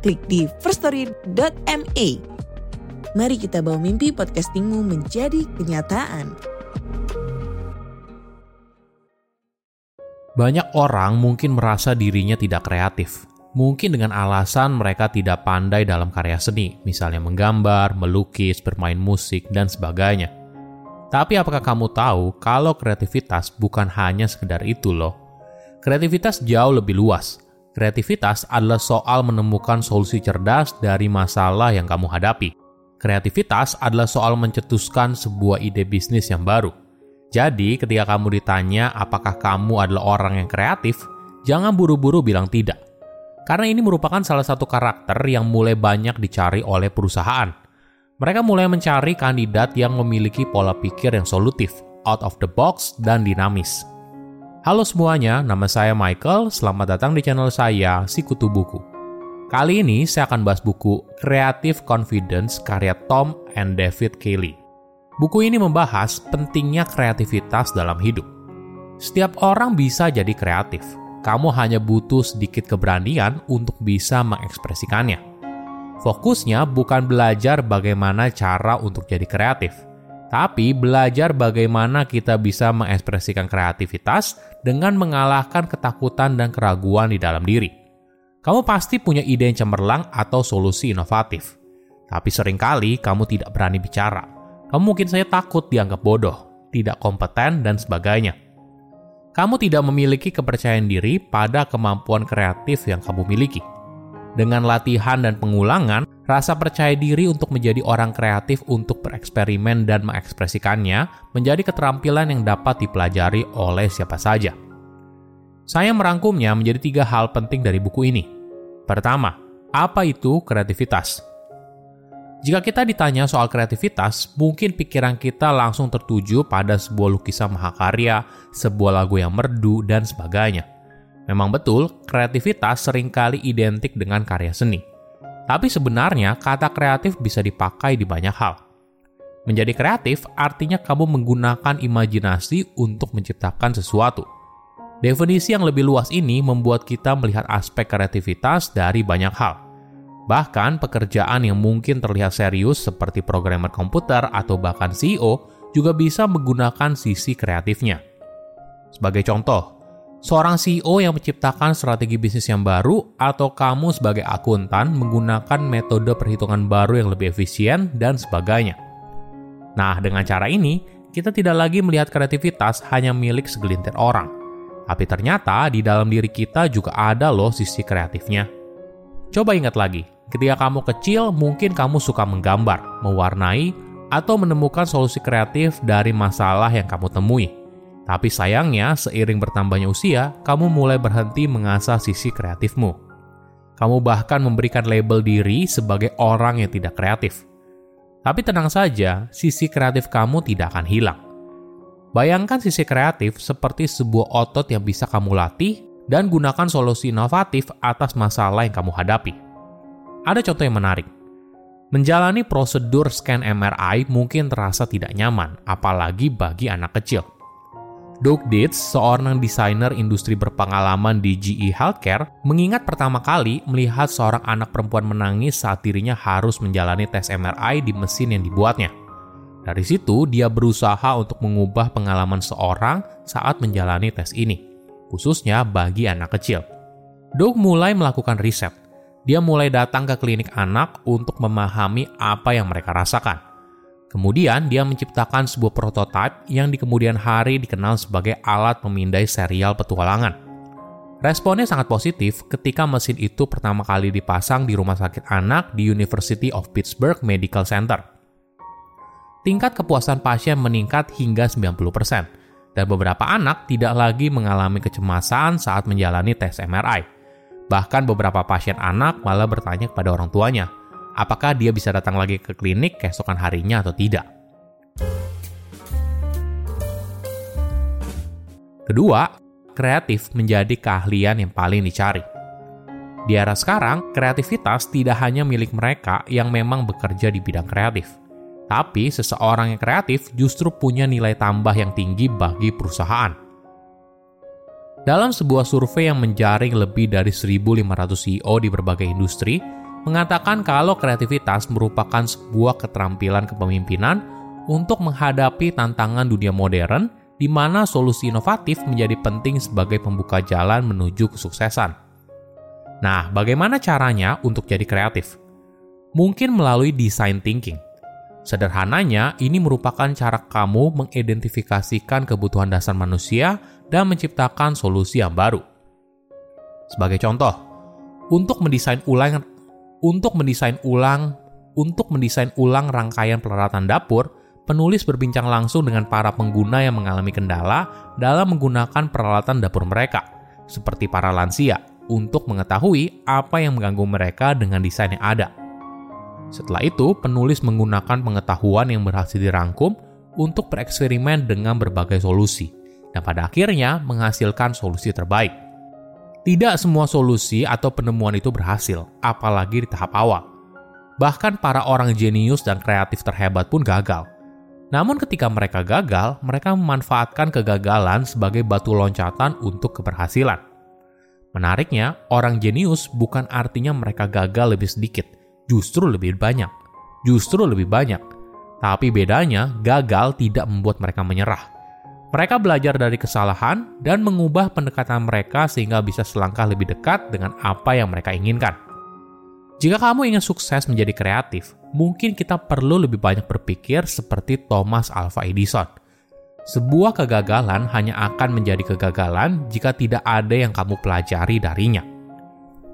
klik di firststory.me. Mari kita bawa mimpi podcastingmu menjadi kenyataan. Banyak orang mungkin merasa dirinya tidak kreatif. Mungkin dengan alasan mereka tidak pandai dalam karya seni, misalnya menggambar, melukis, bermain musik, dan sebagainya. Tapi apakah kamu tahu kalau kreativitas bukan hanya sekedar itu loh? Kreativitas jauh lebih luas. Kreativitas adalah soal menemukan solusi cerdas dari masalah yang kamu hadapi. Kreativitas adalah soal mencetuskan sebuah ide bisnis yang baru. Jadi, ketika kamu ditanya apakah kamu adalah orang yang kreatif, jangan buru-buru bilang tidak karena ini merupakan salah satu karakter yang mulai banyak dicari oleh perusahaan. Mereka mulai mencari kandidat yang memiliki pola pikir yang solutif, out of the box, dan dinamis. Halo semuanya, nama saya Michael. Selamat datang di channel saya, Si Kutu Buku. Kali ini saya akan bahas buku Creative Confidence karya Tom and David Kelly. Buku ini membahas pentingnya kreativitas dalam hidup. Setiap orang bisa jadi kreatif, kamu hanya butuh sedikit keberanian untuk bisa mengekspresikannya. Fokusnya bukan belajar bagaimana cara untuk jadi kreatif, tapi belajar bagaimana kita bisa mengekspresikan kreativitas dengan mengalahkan ketakutan dan keraguan di dalam diri. Kamu pasti punya ide yang cemerlang atau solusi inovatif, tapi sering kali kamu tidak berani bicara. Kamu mungkin saja takut dianggap bodoh, tidak kompeten, dan sebagainya kamu tidak memiliki kepercayaan diri pada kemampuan kreatif yang kamu miliki. Dengan latihan dan pengulangan, rasa percaya diri untuk menjadi orang kreatif untuk bereksperimen dan mengekspresikannya menjadi keterampilan yang dapat dipelajari oleh siapa saja. Saya merangkumnya menjadi tiga hal penting dari buku ini. Pertama, apa itu kreativitas? Jika kita ditanya soal kreativitas, mungkin pikiran kita langsung tertuju pada sebuah lukisan mahakarya, sebuah lagu yang merdu, dan sebagainya. Memang betul, kreativitas sering kali identik dengan karya seni. Tapi sebenarnya kata kreatif bisa dipakai di banyak hal. Menjadi kreatif artinya kamu menggunakan imajinasi untuk menciptakan sesuatu. Definisi yang lebih luas ini membuat kita melihat aspek kreativitas dari banyak hal Bahkan pekerjaan yang mungkin terlihat serius seperti programmer komputer atau bahkan CEO juga bisa menggunakan sisi kreatifnya. Sebagai contoh, seorang CEO yang menciptakan strategi bisnis yang baru atau kamu sebagai akuntan menggunakan metode perhitungan baru yang lebih efisien dan sebagainya. Nah, dengan cara ini, kita tidak lagi melihat kreativitas hanya milik segelintir orang. Tapi ternyata di dalam diri kita juga ada loh sisi kreatifnya. Coba ingat lagi, Ketika kamu kecil, mungkin kamu suka menggambar, mewarnai, atau menemukan solusi kreatif dari masalah yang kamu temui. Tapi sayangnya, seiring bertambahnya usia, kamu mulai berhenti mengasah sisi kreatifmu. Kamu bahkan memberikan label diri sebagai orang yang tidak kreatif. Tapi tenang saja, sisi kreatif kamu tidak akan hilang. Bayangkan sisi kreatif seperti sebuah otot yang bisa kamu latih dan gunakan solusi inovatif atas masalah yang kamu hadapi. Ada contoh yang menarik. Menjalani prosedur scan MRI mungkin terasa tidak nyaman, apalagi bagi anak kecil. Doug Dietz, seorang desainer industri berpengalaman di GE Healthcare, mengingat pertama kali melihat seorang anak perempuan menangis saat dirinya harus menjalani tes MRI di mesin yang dibuatnya. Dari situ, dia berusaha untuk mengubah pengalaman seorang saat menjalani tes ini, khususnya bagi anak kecil. Doug mulai melakukan riset, dia mulai datang ke klinik anak untuk memahami apa yang mereka rasakan. Kemudian dia menciptakan sebuah prototipe yang di kemudian hari dikenal sebagai alat pemindai serial petualangan. Responnya sangat positif ketika mesin itu pertama kali dipasang di rumah sakit anak di University of Pittsburgh Medical Center. Tingkat kepuasan pasien meningkat hingga 90%, dan beberapa anak tidak lagi mengalami kecemasan saat menjalani tes MRI Bahkan beberapa pasien anak malah bertanya kepada orang tuanya, apakah dia bisa datang lagi ke klinik keesokan harinya atau tidak. Kedua, kreatif menjadi keahlian yang paling dicari. Di era sekarang, kreativitas tidak hanya milik mereka yang memang bekerja di bidang kreatif. Tapi seseorang yang kreatif justru punya nilai tambah yang tinggi bagi perusahaan. Dalam sebuah survei yang menjaring lebih dari 1.500 CEO di berbagai industri, mengatakan kalau kreativitas merupakan sebuah keterampilan kepemimpinan untuk menghadapi tantangan dunia modern di mana solusi inovatif menjadi penting sebagai pembuka jalan menuju kesuksesan. Nah, bagaimana caranya untuk jadi kreatif? Mungkin melalui design thinking. Sederhananya, ini merupakan cara kamu mengidentifikasikan kebutuhan dasar manusia dan menciptakan solusi yang baru. Sebagai contoh, untuk mendesain ulang untuk mendesain ulang untuk mendesain ulang rangkaian peralatan dapur, penulis berbincang langsung dengan para pengguna yang mengalami kendala dalam menggunakan peralatan dapur mereka, seperti para lansia, untuk mengetahui apa yang mengganggu mereka dengan desain yang ada. Setelah itu, penulis menggunakan pengetahuan yang berhasil dirangkum untuk bereksperimen dengan berbagai solusi, dan pada akhirnya menghasilkan solusi terbaik. Tidak semua solusi atau penemuan itu berhasil, apalagi di tahap awal. Bahkan para orang jenius dan kreatif terhebat pun gagal namun ketika mereka gagal, mereka memanfaatkan kegagalan sebagai batu loncatan untuk keberhasilan. Menariknya, orang jenius bukan artinya mereka gagal lebih sedikit, justru lebih banyak. Justru lebih banyak. Tapi bedanya, gagal tidak membuat mereka menyerah. Mereka belajar dari kesalahan dan mengubah pendekatan mereka sehingga bisa selangkah lebih dekat dengan apa yang mereka inginkan. Jika kamu ingin sukses menjadi kreatif, mungkin kita perlu lebih banyak berpikir seperti Thomas Alva Edison. Sebuah kegagalan hanya akan menjadi kegagalan jika tidak ada yang kamu pelajari darinya.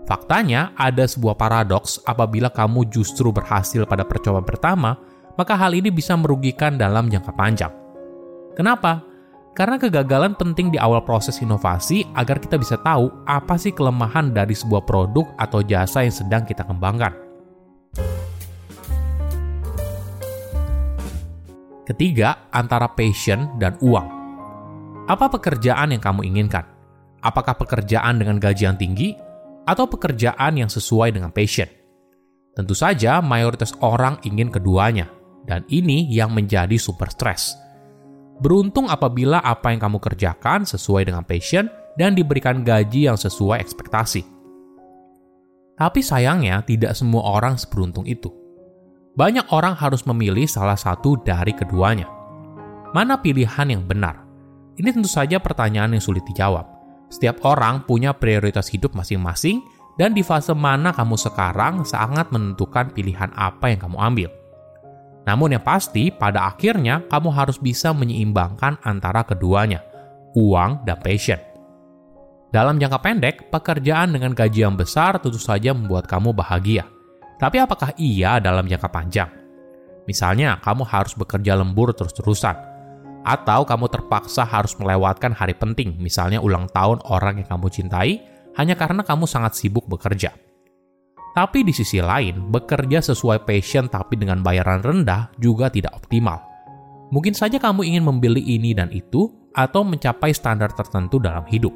Faktanya, ada sebuah paradoks apabila kamu justru berhasil pada percobaan pertama, maka hal ini bisa merugikan dalam jangka panjang. Kenapa? Karena kegagalan penting di awal proses inovasi agar kita bisa tahu apa sih kelemahan dari sebuah produk atau jasa yang sedang kita kembangkan. Ketiga, antara passion dan uang. Apa pekerjaan yang kamu inginkan? Apakah pekerjaan dengan gaji yang tinggi atau pekerjaan yang sesuai dengan passion? Tentu saja, mayoritas orang ingin keduanya, dan ini yang menjadi super stres. Beruntung apabila apa yang kamu kerjakan sesuai dengan passion dan diberikan gaji yang sesuai ekspektasi. Tapi sayangnya, tidak semua orang seberuntung itu banyak orang harus memilih salah satu dari keduanya. Mana pilihan yang benar? Ini tentu saja pertanyaan yang sulit dijawab. Setiap orang punya prioritas hidup masing-masing, dan di fase mana kamu sekarang sangat menentukan pilihan apa yang kamu ambil. Namun yang pasti, pada akhirnya kamu harus bisa menyeimbangkan antara keduanya, uang dan passion. Dalam jangka pendek, pekerjaan dengan gaji yang besar tentu saja membuat kamu bahagia. Tapi apakah iya dalam jangka panjang? Misalnya, kamu harus bekerja lembur terus-terusan, atau kamu terpaksa harus melewatkan hari penting, misalnya ulang tahun orang yang kamu cintai, hanya karena kamu sangat sibuk bekerja. Tapi di sisi lain, bekerja sesuai passion tapi dengan bayaran rendah juga tidak optimal. Mungkin saja kamu ingin membeli ini dan itu, atau mencapai standar tertentu dalam hidup.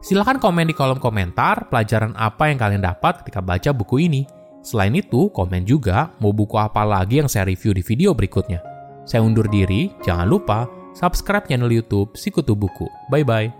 Silahkan komen di kolom komentar pelajaran apa yang kalian dapat ketika baca buku ini. Selain itu, komen juga mau buku apa lagi yang saya review di video berikutnya. Saya undur diri, jangan lupa subscribe channel YouTube Sikutu Buku. Bye-bye.